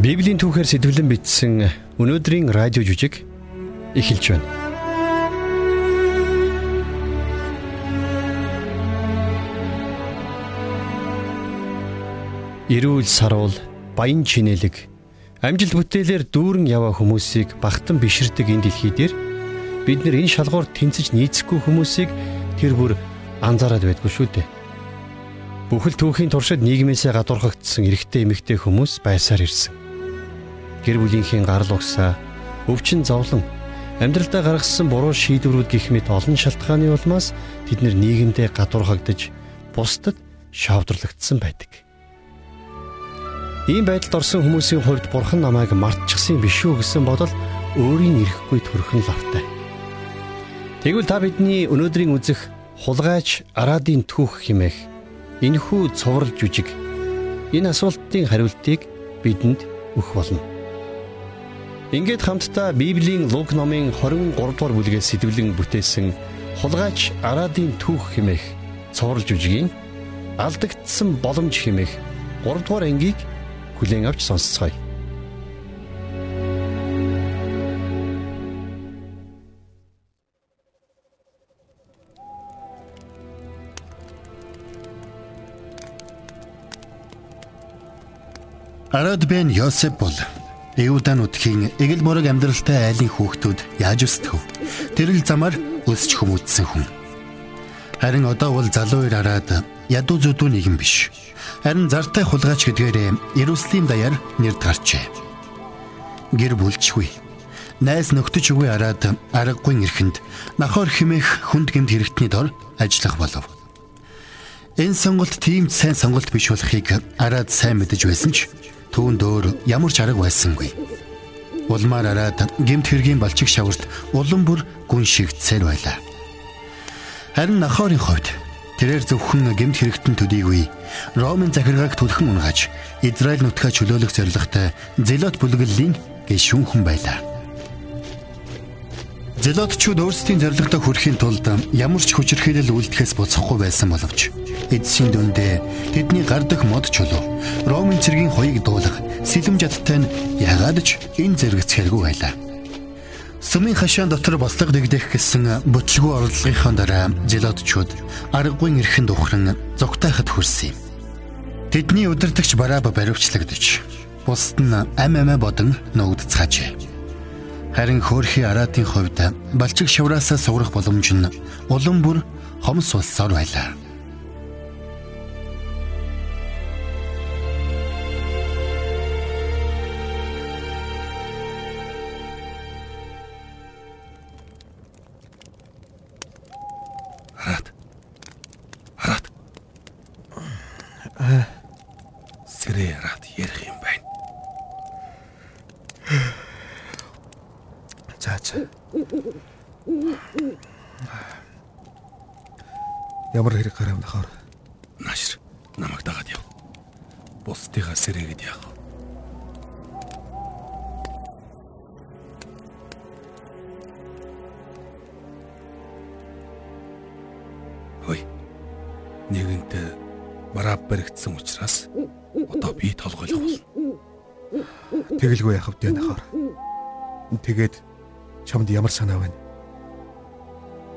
Библийн түүхээр сэтгэлэн бичсэн өнөөдрийн радио жүжиг эхэлж байна. Ирүүл саруул, баян чинэлэг, амжилт бүтээлээр дүүрэн яваа хүмүүсийг багтан биширдэг энэ дэлхий дээр бид нар энэ шалгуур тэнцэж нийцэхгүй хүмүүсийг тэр бүр анзаараад байдгүй шүү дээ. Бүхэл түүхийн туршид нийгмээсээ гадуурхагдсан эрэгтэй эмэгтэй хүмүүс байсаар ирсэн гэр бүлийнхээ гарал угсаа, өвчин зовлон, амьдралдаа гаргасан буруу шийдвэрүүд гих мэт олон шалтгааны улмаас нэр нийгэмдээ гадуурхагдж, бусдад шавдрлагдсан байдаг. Ийм байдалд орсон хүмүүсийн хувьд бурхан намайг мартчихсан биш үү гэсэн бодол өөрийн ирэхгүй төрхөн лавтай. Тэгвэл та бидний өнөөдрийн үзэх хулгайч Арадын түүх химээх энэхүү цоврал жүжиг энэ асуултын хариултыг бидэнд өгөх болно. Ингээд хамтдаа Библийн Лук номын 23 дугаар бүлгээс сэтгэлэн бүтээсэн хулгайч Арадын түүх хэмээх цовруулж үжигийн алдагдсан боломж хэмээх 3 дугаар ангийг хүлээн авч сонсцгоё. Арад бен Йосеп бол Эвдануудхийн эгэл морог амьдралтай айлын хүүхдүүд яаж өсдөв? Тэрэл замаар өсч хүмүүжсэн хүн. Харин одоо бол залуу ир хараад ядуу зүдүү нэгэн биш. Харин зартай хулгайч гэдгээрээ Иерусалим даяар нэр гарчээ. Гэр бүлчгүй. Найс нөхдөж үгүй хараад аргагүй эрхэнд нахор химэх хүнд гэмт хэрэгтний дор ажиллах болов. Энэ сонголт тийм сайн сонголт биш болохыг араад сайн мэдэж байсан ч түүнд өөр ямар ч арга байсангүй. Улмаар араад гемт хэргийн балчиг шаварт улам бүр гүн шигдсээр байлаа. Харин Нахорын хувьд тэрээр зөвхөн гемт хэрэгтэн төдийгүй Ромын захиргааг түлхэн унгаж Израиль нутгаа чөлөөлөх зорилготой Зелот бүлэглэлийн гишүүн хүн байлаа. Зелотчууд өөрсдийн зорилготой хүрэхийн тулд ямар ч хүчирхийлэл үйлдэхээс буцахгүй байсан боловч эдсийн дүндээ тэдний гардах мод чулуу Ромын цэргийн хоёыг дуулах сэлэм жадтай нь ягаад ч энэ зэрэгцхэргүй байлаа. Сүмийн хашаан дотор бослого дэгдэх гэсэн бүтлгүй орлогынхаа дараа Зелотчууд аргагүй эрхэнд ухран зогтайхад хүрсэн юм. Тэдний удирдагч Бараба баривчлагдж бусд нь ам амаа бодон нуугдцгаажээ. Харин хөөрхий араатын хувьд балчиг шавраасаа суурах боломж нь улам бүр хомс улсаар байлаа. За за. Ямар хэрэг гарав нахаар? Наашир намайг дагаад яв. Бусдыгаа сэрээгээд яах вэ? Хөөе. Нэгэнтээ барааб баригдсан учраас одоо би толгойлох болно. Тэгэлгүй яхав дээ нахаар. Тэгээд чамд ямар санаа байна?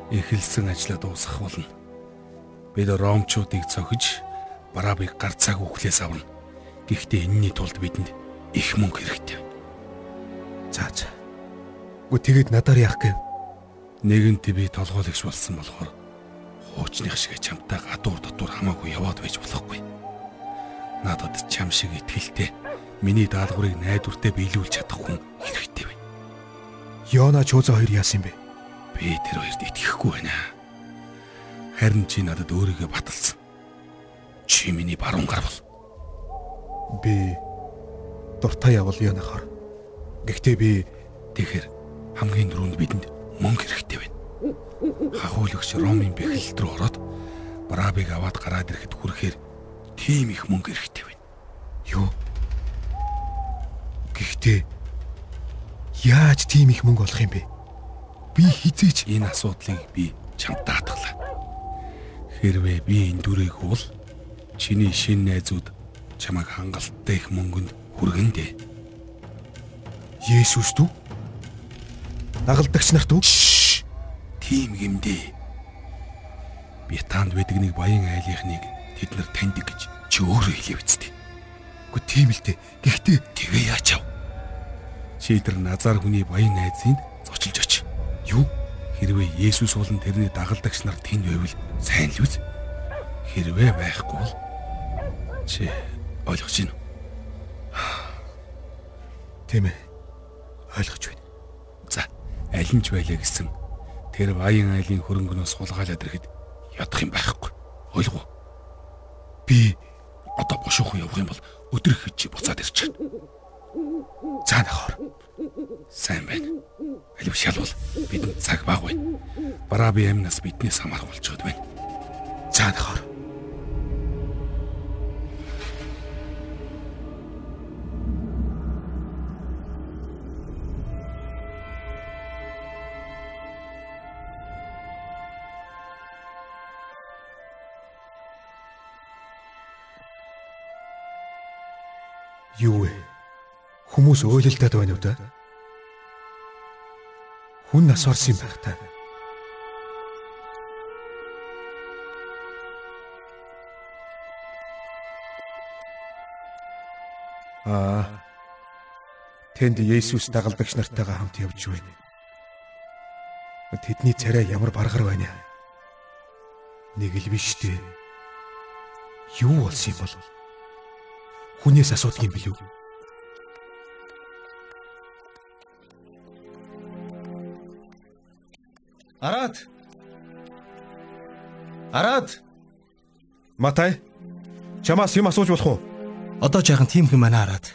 Эхэлсэн ажлаа дуусгах болно. Бид ромчуудыг цохиж бараабыг гарцааг үхлээс авна. Гэхдээ энэний тулд бидэнд их мөнгө хэрэгтэй. За за. Гү тэгээд надаар яах гээв? Нэгэнт би толгойлагч болсон болохоор хуучных шиг чамтай гадуур дотор хамаагүй яваад байж болохгүй. Надад чам шиг итгэлтэй миний даалгаврыг найдвартай биелүүлж чадах хүн хэрэгтэй Йона Чоза хоёр яасан бэ? Би тэр хоёрт итгэхгүй байна. Харин чи надад өөрийгөө баталсан. Чи миний баруун гар бол. Би дуртай явал Йонахаар. Гэхдээ би тэгэхээр хамгийн дөрөнд бидэнд мөнгө хэрэгтэй байна. Хахуулагч Ромын бэхэлт рүү ороод Барабыг аваад гараад ирэхэд хүрэхээр тийм их мөнгө хэрэгтэй байна. Юу? Гэхдээ Яаж тийм их мөнгө олох юм бэ? Би хизээч энэ асуудлыг би чамд даатгалаа. Хэрвээ би энэ дүрийг уул чиний шин найзууд чамайг хангалттай их мөнгөнд хүргэндээ. Есүс дүү? Дагалдагч нарт үү? Тийм гэмдээ. Би таанд байдаг нэг баян айлынхныг тэд нар таньдаг гэж чи өөрөө хэлээ үсттэй. Гэхдээ тийм л дээ. Гэхдээ тэгээ яачав? Чи тэр назар хүний баян найзыг зочилж оч. Юу? Хэрвээ Есүс болон тэрний дагалдагч нар тэнд байвал сайн л үз. Хэрвээ байхгүй бол чи ойлгож байна уу? Тийм ээ. Ойлгож байна. За, аль нь ч байлаа гэсэн тэр баян айлын хөрөнгөнөөс хулгайлаад ирэхэд ядах юм байхгүй. Ойлгов уу? Би одоо бошуухан явах юм бол өдөр хийж буцаад ирчихнэ. За нахаар. Сайн байна. Алив шалвал бидэнд цаг баг байна. Барааби амнаас биднээс хамаарах болчиход байна. За нахаар. Хүмүүс ойлолдоод байна уу да? Хүн нас орсон юм байх та. Аа. Тэнд Есүс дагалдагч нартайгаа хамт явж байна. Тэдний царай ямар баргар байна. Нэг л биш дээ. Юу болсон юм бол? Хүнээс асуудаг юм билүү? Араад. Араад. Матай. Чамаас юм асууж болох уу? Одоо жаахан тийм хэм манай хараад.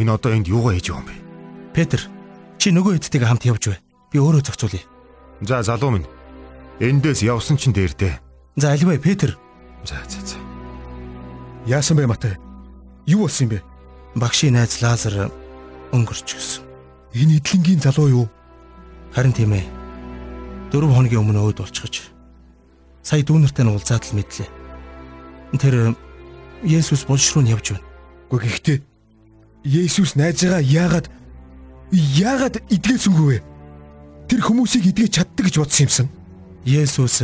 Энэ одоо энд юугаа хийж байгаа юм бэ? Петр, чи нөгөө хэдтэйгээ хамт явж бай. Би өөрөө зохицуулъя. За залуу минь. Эндээс явсан чинь дээр дээ. За альваа Петр. За за за. Яасан бэ Матай? Юу болсон юм бэ? Багшийн найз Лазар өнгөрч гисэн. Энэ эдлэнгийн залуу юу? Харин тийм ээ. Дөрөв хоногийн өмнө өөд болчихож. Сая дүүнэртэй нь уулзаад л мэдлээ. Тэр Есүс булш руу нь явж байна. Гэхдээ гэхдээ Есүс найзгаа яагаад яагаад идгээсэнгүй вэ? Тэр хүмүүсийг идгэж чаддаг гэж бодсон юмсан. Есүс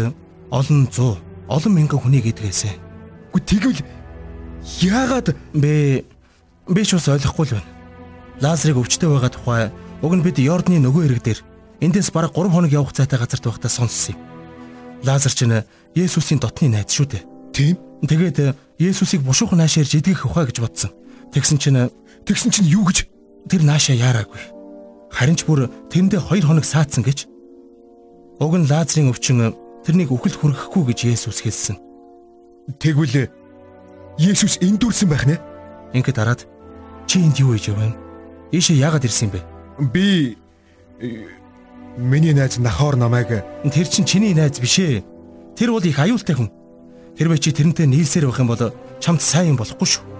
олон зуун, олон мянган хүнийг идгээсэн. Тэгвэл яагаад бэ? Би ч бас ойлгохгүй л байна. Лазарыг өвчтөй байгаа тухай уг нь бид Йордны нөгөө хэрэг дээр эндээс бараг 3 хоног явах цайтай газарт байхдаа сонссон юм. Лазар ч нэ Есүсийн дотны найз шүү дээ. тийм? Тэгээд Есүсийг бушуухан наашаа ирж идгэх ухаа гэж бодсон. Тэгсэн чинь Тэгсэн чинь юу гэж тэр наашаа яараагүй. Харин ч бүр тэрэндээ 2 хоног саацсан гэж. Уг нь Лазарын өвчин тэрнийг үхэлд хүргэхгүй гэж Есүс хэлсэн. тэгвэл Есүс энд дүрсэн байх нэ? Ингээд дараад чи энд юу хийж юм? Ийшээ яагаад ирсэн бэ? Би э, миний найз Нахор намайг Тэр чин чиний найз биш ээ. Тэр бол их аюултай хүн. Хэрвээ чи тэрнтэй нийлсээр байх юм бол чамд сайн юм болохгүй шүү.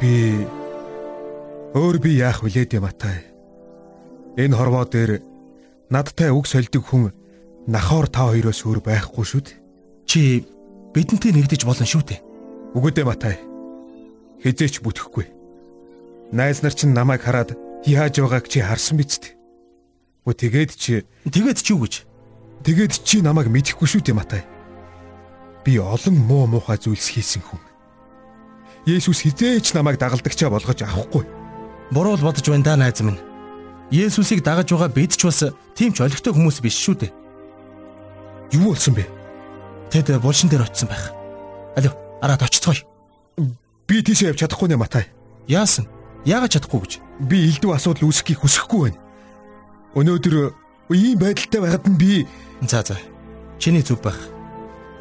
би өөр би яах вүлээ дээ Матай. Энэ хорвоо дээр надтай үг сольдог хүн Нахор та хоёроос өөр байхгүй шүү дээ. Чи бидэнтэй нэгдэж болно шүү дээ. Үгүй дээ Матай. Хизээч бүтэхгүй. Найз нар чинь намайг хараад яаж байгааг чи харсан биз дээ. Үгүй тэгээд чи Тэгээд ч юу гэж? тэгээд чи намайг мэдэхгүй шүү дээ Матай. Би олон муу муухай зүйлс хийсэн хүн. Есүс хизээч намайг дагалдагчаа болгож авахгүй. Буруу л бодож байна да найз минь. Есүсийг дагаж байгаа бид ч бас тийм ч олигтой хүмүүс биш шүү дээ. Юу болсон бэ? Тэд булшин дээр очисон байх. Алив, араад очицгоё. Би тийшээ явж чадахгүй нэ Матай. Яасан? Яагаад чадахгүй гэж? Би элдв асуудал үүсгэхийг хүсэхгүй байна. Өнөөдөр ийм байдалтай байхад нь би За за. Чиний зүв байх.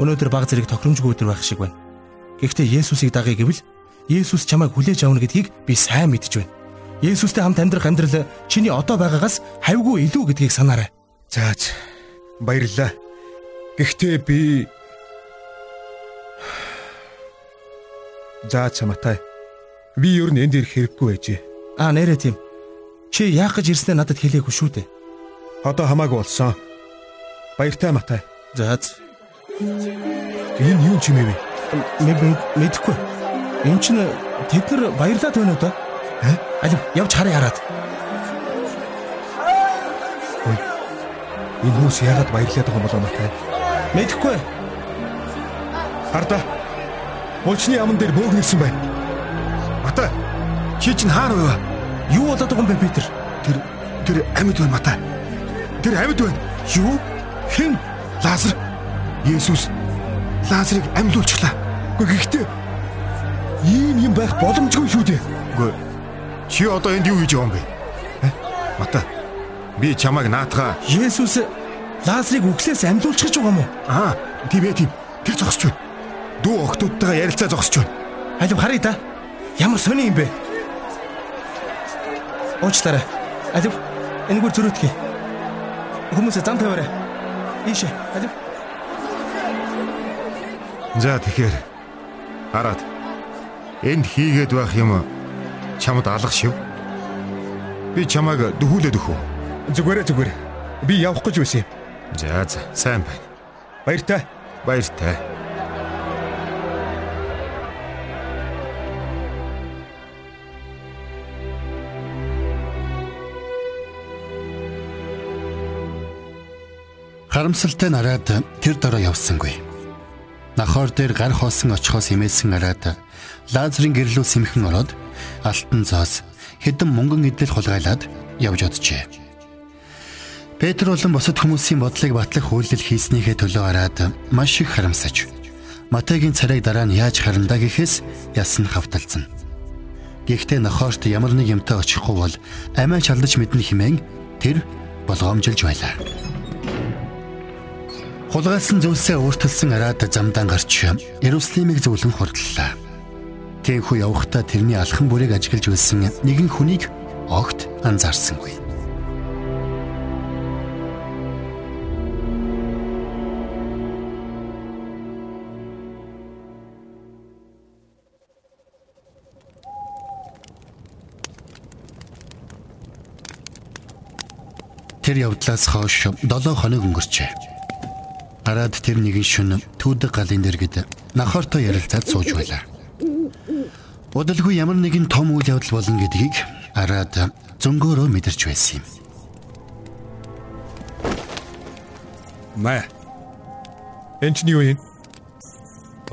Өнөөдөр баг зэрэг тохиромжгүй өдөр байх шиг байна. Гэхдээ Есүсийг дагъя гэвэл Есүс чамайг хүлээж авна гэдгийг би сайн мэдж байна. Есүстэй хамт амьдрах амьдрал чиний одоо байгаагаас хавьгүй илүү гэдгийг санаарай. зааж баярлалаа. Гэхдээ би За чаматай. Би ер нь энд ирэх хэрэггүй байжээ. Аа нэрээ тийм. Чи яах гэж ирснээ надад хэлээгүй шүү дээ. Одоо хамаагүй болсон. Баяртай Матай. За. Энэ юу ч юм бэ? Нэг мэдхгүй. Энд чинь тэд нар баярлаад байна уу та? Э? Алив явж хараа яраад. Ой. Энэ хүмүүс яагаад баярлаад байгаа юм болоо Матай? Мэдхгүй. Хардаа. Булчны аман дээр бөөгнөрсөн байна. Матай. Чи чинь хаар вэ? Юу болоод байгаа юм бэ Питер? Тэр тэр амьд байна Матай. Тэр амьд байна. Юу? Хэн? Лазар. Есүс Лазарыг амьлуулчихлаа. Гэхдээ гэхдээ ийм юм байх боломжгүй шүү дээ. Үгүй. Чи одоо энд юу хийж байгаа юм бэ? Мата. Би чамайг наатгаа. Есүс Лазарыг үхлээс амьлуулчих гэж байгаа юм уу? Аа, тийм ээ тийм. Тэр зогсож байна. Дүү охтуудтайгаа ярилцаа зогсож байна. Алив харъя да. Ямар сони юм бэ? Уучлаарай. Алив энэгээр зөрөөдгий. Хүмүүсээ зам тавиарай. Ийшээ. Алив. За тэгэхээр хараад энд хийгээд байх юм чамд алга шив. Би чамайг дөхүүлээд өгөх үү? Зүгээрээ зүгээр. Би явах гэж байсан юм. За за, сайн байна. Баяртай. Баяртай. Харамсалтай нараад тэр дороо явсангүй. Нахоор дээр гар хоосон очихоос имээсэн араад Лазарын гэрлүү сэмхэн ороод алтан зоос хэдэн мөнгөн идэл хулгайлаад явж оджээ. Петр болон босод хүмүүсийн бодлыг батлах үйлдэл хийснийхээ төлөө хараад маш их харамсаж Матегийн царайг дараа нь яаж харандаа гэхээс ясан хавталцсан. Гэхдээ нохоорт ямар нэг юмтай очихгүй бол амиа чалдаж мэднэ хэмээн тэр болгоомжилж байлаа. Хулгайлсан зүйлсээ өөртөлсөн араад замдаа гарч Иерусалимыг зөвлөн хурдлаа. Тэнхүү явхдаа тэрний алхан бүрийг ажиглаж байсан нэгэн хүнийг огт анзаарсангүй. Тэр явдлаас хойш 7 хоног өнгөрчээ. Хараад тэр нэгэн шөнө түүдэг галын дэргэд нахортой ярилцаад сууж байлаа. Удалгүй ямар нэгэн том үйл явдал болно гэдгийг хараад зөнгөөрөө мэдэрч байсан юм. Мэ. Энд чинь юу юм?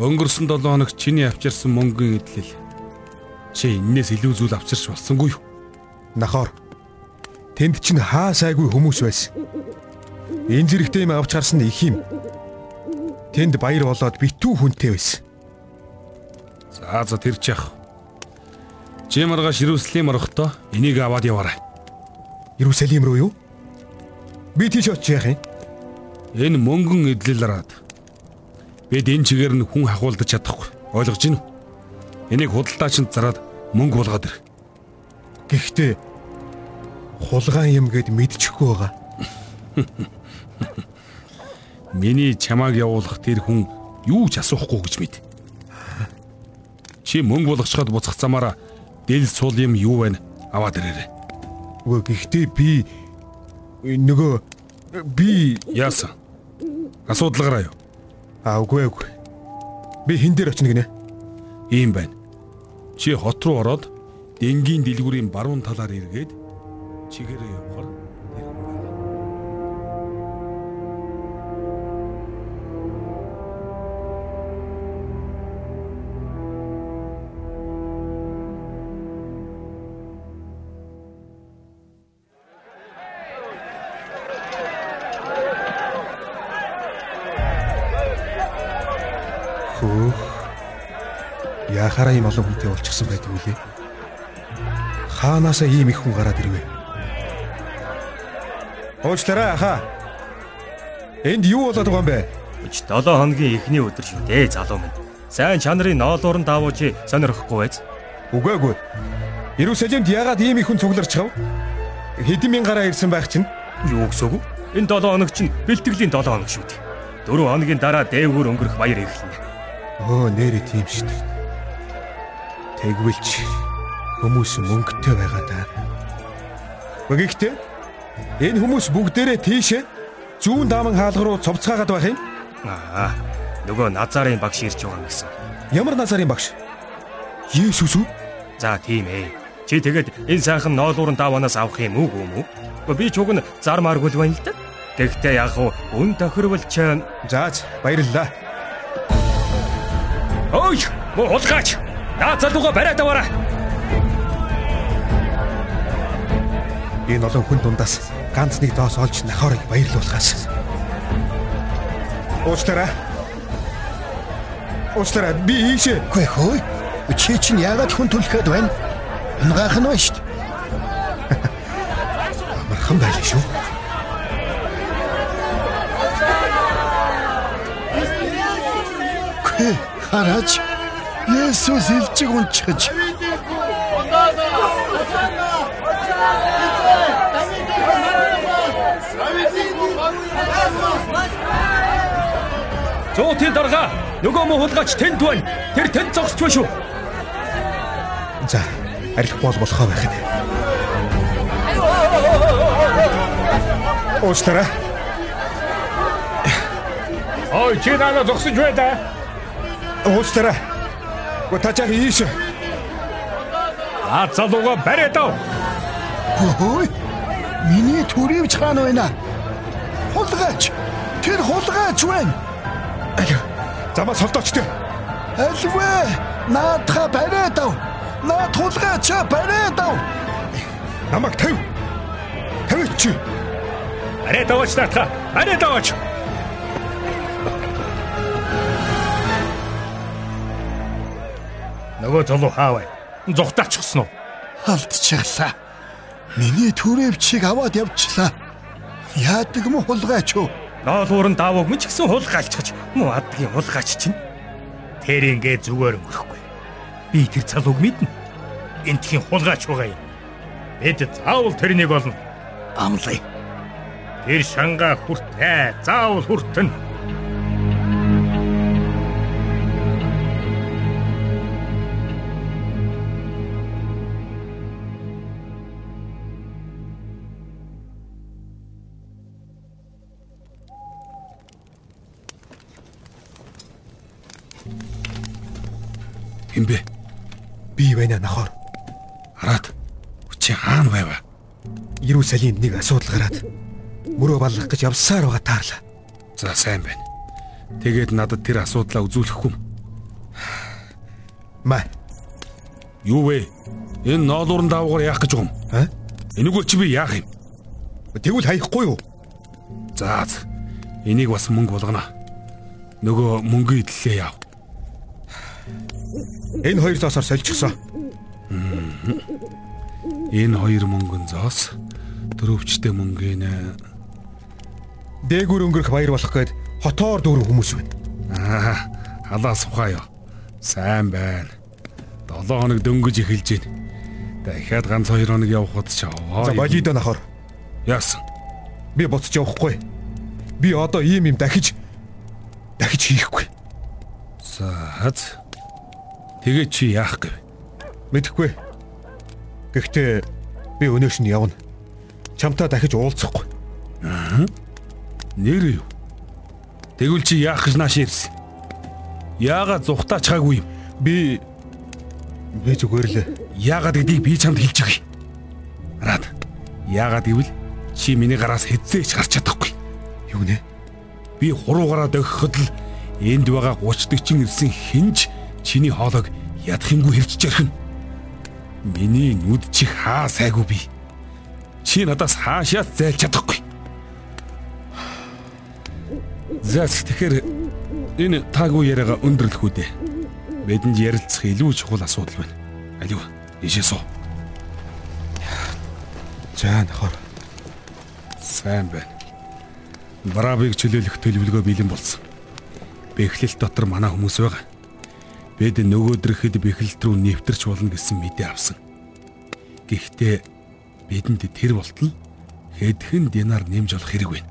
Өнгөрсөн 7 хоногт чиний авчирсан мөнгөний эдлэл. Чи энээс илүү зүйл авчирч болсонгүй юу? Нахоор. Тэнд чинь хаа сайгүй хүмүүс байсан. Энэ зэрэгтэй юм авч харсан их юм. Тэнд баяр болоод битүү хүнтэй байсан. За за тэр чих. Чи маргааш Иерусалим орохдоо энийг аваад яваарай. Иерусалим руу юу? Би тийш очиж яах юм? Энэ мөнгөн эдлэлраад бид энэ чигээр нь хүн хахуулдаж чадахгүй. Ойлгож байна уу? Энийг худалдаачинд зараад мөнгө болгоод ир. Гэхдээ хулгайн юм гэд мэдчихгүй байгаа. Миний чамааг явуулах тэр хүн юу ч асуухгүй гэж мэд. Чи мөнгө болгочход буцах замаараа дэл суул юм юу байна? Аваад ирээрэй. Үгүй гэхдээ би нөгөө би яасан? Асуудал гараа юу? Аа үгүй үгүй. Би хин дээр очно гинэ. Ийм байна. Чи хот руу ороод денгийн дэлгүүрийн баруун талаар эргээд чигээрээ явхаар Хөө. Яхаараа ийм олон хүнтэй болчихсон байдаг үлээ. Хаанаасаа ийм их хүн гараад ирвэ. Уучлаарай хаа. Энд юу болоод байгаа юм бэ? Өч 7 хоногийн эхний өдөр шүү дээ залуу минь. Сайн чанарын ноолуурн давууч сонирхгүй байц. Үгүй ээ. Иерусалимд яагаад ийм их хүн цугларч чав? Хэдэн мянган гараа ирсэн байх чинь? Юу гэсөг? Энэ 7 хоног чинь бэлтгэлийн 7 хоног шүү дээ. 4 хоногийн дараа дээгүүр өнгөрөх баяр эхэлнэ. Өө нэрээ тийм шүү дээ. Тэгвэл ч хүмүүс мөнгөтэй байгаа даа. Гэхдээ энэ хүмүүс бүгдээрээ тийшээ зүүн дааман хаалга руу цовцгаагаад байх юм. Аа. Нөгөө Назарын багш ирж байгаа юм гэсэн. Ямар назарын багш? Есүс үү? За тийм ээ. Чи тэгээд энэ сайхан ноолуурн даваанаас авах юм уу юм уу? Би ч уг нь зар маргуул байна л да. Тэгтээ яг үн тохирвол ч Заач баярлалаа. Ой муу хулгаач. Наа залууга бариад аваарай. Энэ олон хүн дундаас ганц нэг доос олж нахорыг баярлуулахаас. Уучлаарай. Уучлаарай би ийшээ. Хөөе хөөе. Чи чинь яагаад хүн түлхэхэд байна? Гайхан байна шүү дээ. Мархан байлаа шүү. Хөөе хараач. Есүс илжиг унчиж. Зуутын дарга нөгөө муу хулгаач тэнд байна. Тэр тэнд зогсч байна шүү. За арилах бол болохоо байх нь. Уучлаарай. Ой чи надад зогсож бай да. Уучлаарай. Гутачаа ийш. Аа залууга бариад ав. Хөөе. Миний төрөвч хаана байна? Хулгайч. Тэр хулгайч байна. Замаа солдоочтой. Альвэ. Наадха бариад ав. Наад хулгайч бариад ав. Намайг тавь. Тавьч. Бариад аваач Нөгөө залуу хаа вэ? Зүгтаачихсан уу? Алдчихлаа. Миний төрөвчийг аваад явчлаа. Яадаг юм хулгайч юу? Ноолуурн давууг минь ч гэсэн хулгайлчгаж муу адгийн хулгайч чинь. Тэр ингээ зүгээр өнгөрөхгүй. Би тэр залууг мэднэ. Энтхийн хулгайч байгаа юм. Бид заавал тэрнийг олно. Амлая. Тэр шангаа хүртээ. Заавал хүртэн. Ирүүсалийн нэг асуудал гараад мөрөө баллах гэж явсаар байгаа таарлаа. За сайн байна. Тэгээд надад тэр асуудлаа үзүүлэхгүй юм. Маа. Юу вэ? Энэ ноолуурн давгаар яах гэж байгаа юм? Аа? Энэгээр чи би яах юм? Тэгвэл хаяхгүй юу? За. за. Энийг бас мөнгө болгоно. Нөгөө мөнгө идэлээ яав. Энэ хоёр зоосоор сольчихсон. Энэ хоёр мөнгөн зоос төрөвчтэй мөнгө нэ. Дээгүр өнгөрөх баяр болох гээд хотоор дүүрэн хүмүүс байна. Аа, халаас ухаа ёо. Сайн байна. 7 хоног дөнгөж эхэлж байна. Дахиад ганц 2 хоног явхад ч аваа. За болидо нахор. Яасан? Би буцаж явахгүй. Би одоо ийм юм дахиж дахиж хийхгүй. За хаз. Тэгээ чи яах гэв? Мэдхгүй. Гэхдээ би өнөөш нь явна. Чамтай дахиж уулзахгүй. Нэр юу? Тэгвэл чи яах гэж нааш ирсэн? Яагаад зүхтаач чаагүй юм? Би би зүгээр л Яагаад гэдгийг би чамд хэлж өгье. Араад. Яагаад гэвэл чи миний гараас хэзээч гарч чадахгүй. юу нэ? Би хуруугаараа дөгөхөд л энд байгаа 30 40 ирсэн хинж чиний хоолойг ядах юмгүй хэрчж ярих нь. Миний нүд чих хаа сайгүй би. Чи надаас хаашаа зайлж чадахгүй. Зас тэгэхээр энэ таагүй яриага өндөрлөх үү дээ. Бидэнд ярилцах илүү чухал асуудал байна. Алив ийшээ суу. За нахор. Сайн байна. Барабыг чөлөөлөх төлөвлөгөө бэлэн болсон. Бэхлэлт дотор манай хүмүүс байгаа. Бид нөгөөдрөхэд бэхлэлт рүү нэвтэрч болно гэсэн мэдээ авсан. Гэхдээ бидэнд тэр болтол хэдхэн динар нэмж олох хэрэг байна.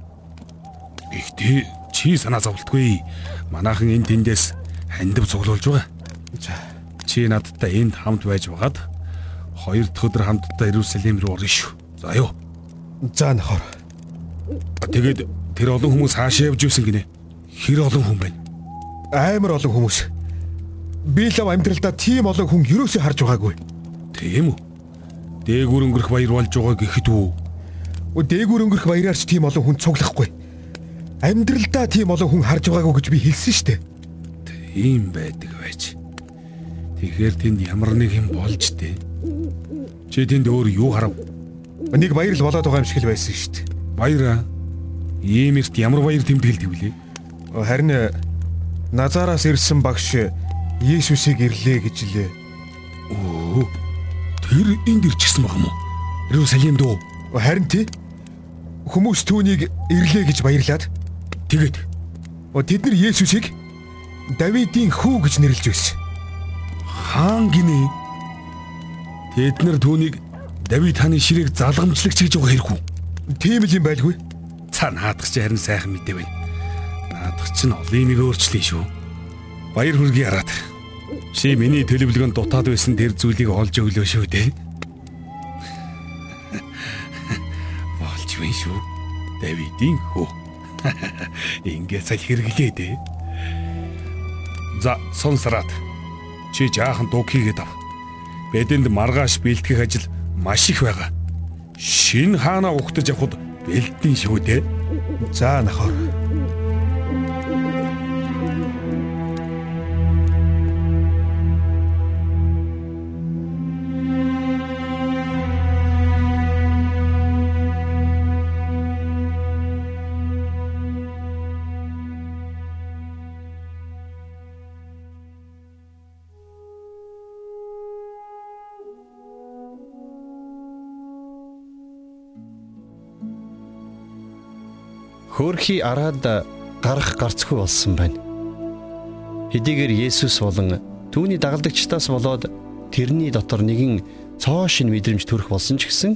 Гэхдээ чи санаа зовлтгүй. Манайхан энэ тэндээс хандив цуглуулж байгаа. За Чи надтай энд хамт байж байгаад хоёр дахь өдөр хамтдаа Иерусалим руу орно шүү. За юу. за нахор. Тэгээд тэр олон хүмүүс хаашаа явж исэн гинэ? Хэр олон хүн байна? Амар олон хүмүүс. Би л амьдралдаа тийм олон хүн юусоо харж байгаагүй. Тийм үү? Дээгүр өнгөрөх баяр болж байгаа гэхэд үү? Дээгүр өнгөрөх баяраарч тийм олон хүн цуглахгүй. Амьдралдаа тийм олон хүн харж байгаагүй гэж би хэлсэн шүү дээ. Тийм байдаг байж. Тэгэхээр тэнд ямар нэг юм болж дээ. Чи тэнд өөр юу харав? Нэг баяр л болоод байгаа юм шиг л байсан шүү дээ. Баяр аа. Ийм эрт ямар баяр тэмдэглэдэг вүлээ? Харин Назараас ирсэн багш Есүсийг ирлээ гэж лээ. Оо. Тэр энд ирчихсэн баг юм уу? Иерусалим дөө. Харин тий. Хүмүүс түүнийг ирлээ гэж баярлаад тэгээд тэд нар Есүсийг Давидын хүү гэж нэрлэж байсан. Хаан гинэ. Тэд нар түүнийг Давид хааны ширээг залгамжлагч гэж байгаа хэрэг үү? Тийм л юм байлгүй. Цаа наадах чи харин сайхан мэдээ байна. Наадах чинь олон нэг өөрчлөе шүү. Баяр хүргэе хараад. Чи миний төлөвлөгөөнд дутаад байсан тэр зүйлийг олж өглөө шүү дээ. Болж байна шүү. Давидын хөө. Ингээ цаг хэрэглээ дээ. За, сонсраад. Чи жаахан дуг хийгээд ав. Бэдэнд маргааш бэлтгэх ажил маш их байгаа. Шин хаана ухтаж авахд бэлдэн шүү дээ. За нахаа. Хөөрхий араад гарах гарцгүй болсон байна. Хэдийгээр Есүс болон түүний дагалдагчдаас болоод тэрний дотор нэгэн цоо шин мэдрэмж төрөх болсон ч гэсэн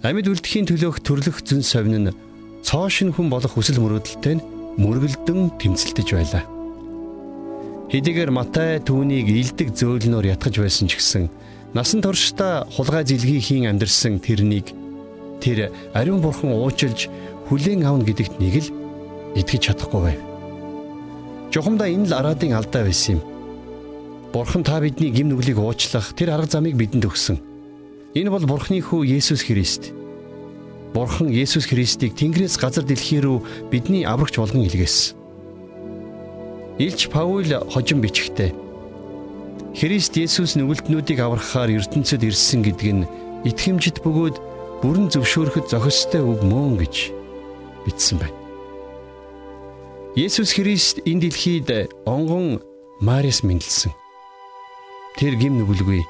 амьд үлдэхийн төлөөх төрлөх зүн совин нь цоо шин хүн болох хүсэл мөрөөдөлтэй нь мөргөлдөн тэмцэлдэж байлаа. Хэдийгээр Матай түүнийг илдэг зөөлнөөр ятгах байсан ч гэсэн насан туршдаа хулгай зилгийхийн амьдэрсэн тэрнийг тэр ариун бурхан уучилж хүлээн авна гэдэгт нэг л итгэж чадахгүй байв. Жохомдоо энэ л араадын алдаа байсан юм. Бурхан та бидний гим нүглийг уучлах тэр арга замыг бидэнд өгсөн. Энэ бол Бурханы хүү Есүс Христ. Бурхан Есүс Христийг Тэнгэрээс газар дэлхий рүү бидний аврагч болгон илгээсэн. Илч Паул хожим бичгтээ Христ Есүс нүгэлтнүүдийг аврахаар ертөнцид ирсэн гэдг нь итгэмжит бөгөөд бүрэн зөвшөөрөхөд зохистой үг мөн гэж бичсэн байна. Есүс Христ энэ дэлхийд онгон Мариас мэндэлсэн. Тэр гим нүгэлгүй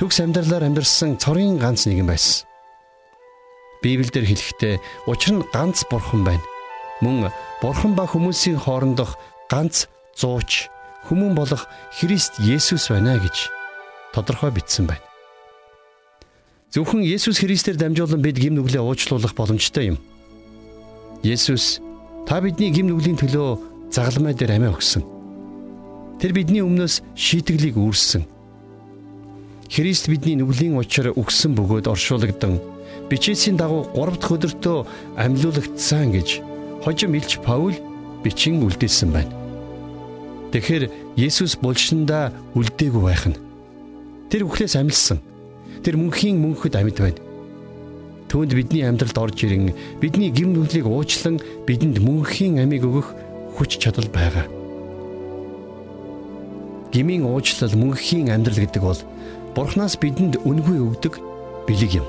төгс амьдралаар амьдарсан цорын ганц нэгэн байсан. Библиэлд хэлэхдээ учир нь ганц бурхан байна. Мөн бурхан ба хүмүүсийн хоорондох ганц зууч хүмүүн болох Христ Есүс байна гэж тодорхой бичсэн байна. Зөвхөн Есүс Христээр дамжуулан бид гим нүглээ уучлуулах боломжтой юм. Есүс та бидний гим нүглийн төлөө загалмай дээр амиа өгсөн. Тэр бидний өмнөөс шийтгэлийг үүрсэн. Христ бидний нүглийн учир өгсөн бөгөөд оршуулгдан бичээсийн дагуу 3 дахь өдөртөө амьлуулагдсан гэж хожим илч Паул бичин үлдээсэн байна. Тэгэхээр Есүс булшиндаа үлдээгүй байх нь. Тэр үхлээс амилсан. Тэр мөнхийн мөнхөд амьд байна. Түүнд бидний амьдралд орж ирэн бидний гим нүглийг уучлан бидэнд мөнхийн амийг өгөх хүч чадал байгаа. Гмийн уучлал мөнхийн амьдрал гэдэг бол Бурханаас бидэнд үнгүй өгдөг бэлэг юм.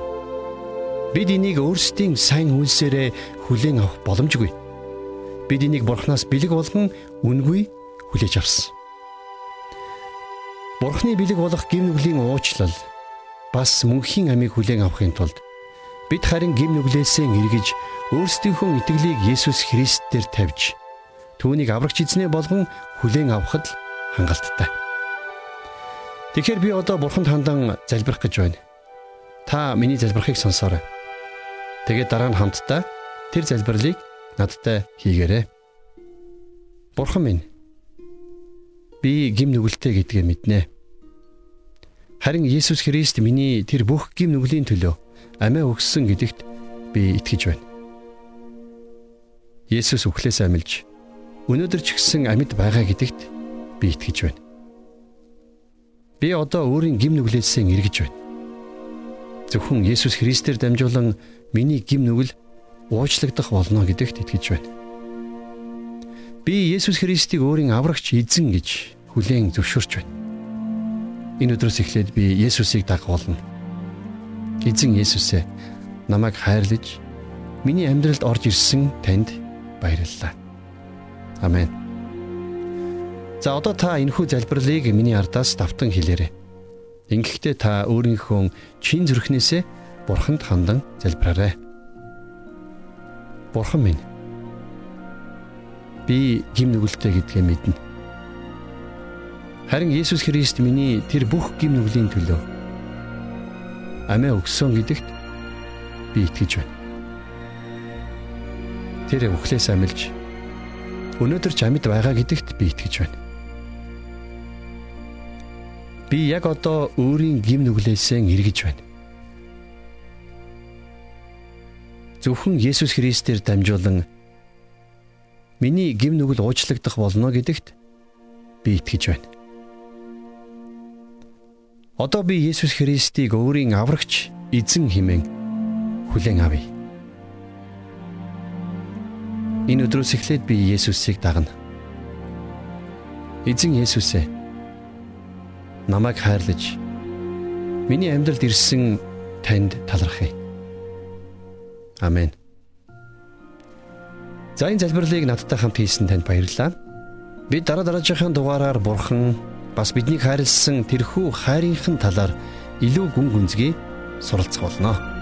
Бид энийг өөрсдийн сайн үйлсээрээ хүлээн авах боломжгүй. Бид энийг Бурханаас бэлэг болгон үнгүй хүлээж авсан. Бурхны бэлэг болох гим нүглийн уучлал бас мөнхийн амийг хүлээн авахын тулд Бид харин гим нүглээсээ эргэж өөрсдийнхөө итгэлийг Есүс Христ дээр тавьж түүнийг аврагч эзнээ болгон хүлээн авахд л хангалттай. Тэгэхээр би одоо бурханд хандан залбирах гэж байна. Та миний залбирахыг сонсоорой. Тэгээд дараа нь хамтдаа тэр залбирлыг надтай хийгээрэй. Бурхан минь би гим нүгэлтэй гэдгээ мэднэ. Харин Есүс Христ миний тэр бүх гим нүглийн төлөө амиа өгсөн гэдэгт би итгэж байна. Есүс үхлээс амилж өнөөдөр ч гэсэн амьд байгаа гэдэгт би итгэж байна. Би одоо өөрийн гим нүглээсээ эргэж байна. Зөвхөн Есүс Христээр дамжуулан миний гим нүгэл уучлагдах болно гэдэгт итгэж байна. Би Есүс Христийг өөрийн аврагч эзэн гэж хүлээн зөвшөөрч байна. Энэ өдрөөс эхлээд би Есүсийг дагуулна. Эзэн Есүсээ намайг хайрлаж миний амьдралд орж ирсэн танд баярлалаа. Амен. За одоо та энэхүү залбирлыг миний ардаас давтан хэлээрэй. Ингэхдээ та өөрийнхөө чин зүрхнээсээ Бурханд хандан залбираарай. Бурхан минь би гим нүгэлтэй гэдгээ мэднэ. Харин Есүс Христ миний тэр бүх гим нүглийн төлөө амиа өгсөн гэдэгт би итгэж байна. Тэр өхлөөс амилж өнөөдөр ч амьд байгаа гэдэгт би итгэж байна. Би яг одоо өөрийн гим нүглээсээ эргэж байна. Зөвхөн Есүс Христээр дамжуулан миний гим нүгэл уучлагдах болно гэдэгт би итгэж байна. Одоо би Есүс Христийг өөрийн аврагч эзэн хэмээн хүлээн авъя. Энэ өдрөөс эхлээд би Есүсийг дагна. Эзэн Есүсээ намайг хайрлаж миний амьдралд ирсэн танд талархъя. Амен. За энэ залбирлыг надтай хамт хийсэн танд баярлалаа. Бид дараа дараагийн дугаараар бурхан бас биднийг хайрлсан тэрхүү хайрынхын талаар илүү гүн гүнзгий суралцах болно.